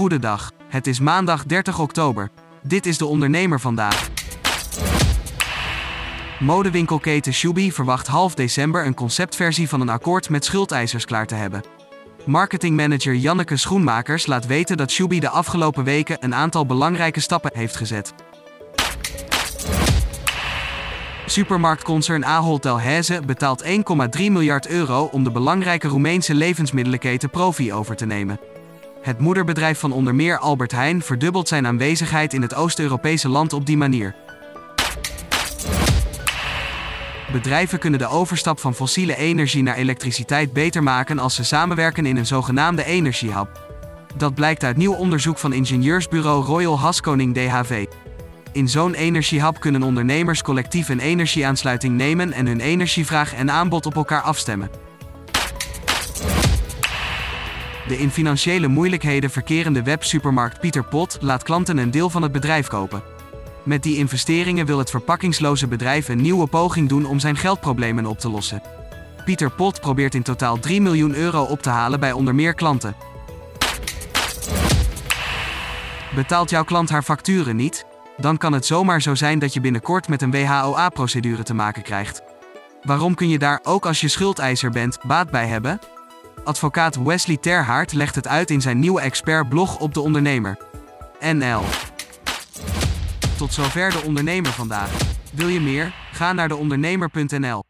Goedendag. Het is maandag 30 oktober. Dit is de ondernemer vandaag. Modewinkelketen Shubi verwacht half december een conceptversie van een akkoord met schuldeisers klaar te hebben. Marketingmanager Janneke Schoenmakers laat weten dat Shubi de afgelopen weken een aantal belangrijke stappen heeft gezet. Supermarktconcern Ahold Delhaize betaalt 1,3 miljard euro om de belangrijke Roemeense levensmiddelenketen Profi over te nemen. Het moederbedrijf van onder meer Albert Heijn verdubbelt zijn aanwezigheid in het Oost-Europese land op die manier. Bedrijven kunnen de overstap van fossiele energie naar elektriciteit beter maken als ze samenwerken in een zogenaamde energiehub. Dat blijkt uit nieuw onderzoek van ingenieursbureau Royal Haskoning DHV. In zo'n energiehub kunnen ondernemers collectief een energieaansluiting nemen en hun energievraag en aanbod op elkaar afstemmen. De in financiële moeilijkheden verkerende websupermarkt Pieter Pot laat klanten een deel van het bedrijf kopen. Met die investeringen wil het verpakkingsloze bedrijf een nieuwe poging doen om zijn geldproblemen op te lossen. Pieter Pot probeert in totaal 3 miljoen euro op te halen bij onder meer klanten. Betaalt jouw klant haar facturen niet? Dan kan het zomaar zo zijn dat je binnenkort met een WHOA-procedure te maken krijgt. Waarom kun je daar, ook als je schuldeiser bent, baat bij hebben? Advocaat Wesley Terhaart legt het uit in zijn nieuwe expertblog op de ondernemer. NL. Tot zover de ondernemer vandaag. Wil je meer? Ga naar deondernemer.nl.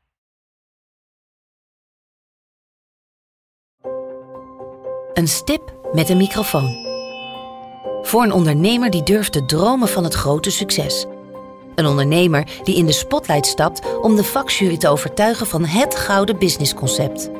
Een stip met een microfoon. Voor een ondernemer die durft te dromen van het grote succes. Een ondernemer die in de spotlight stapt om de vakjury te overtuigen van het gouden businessconcept.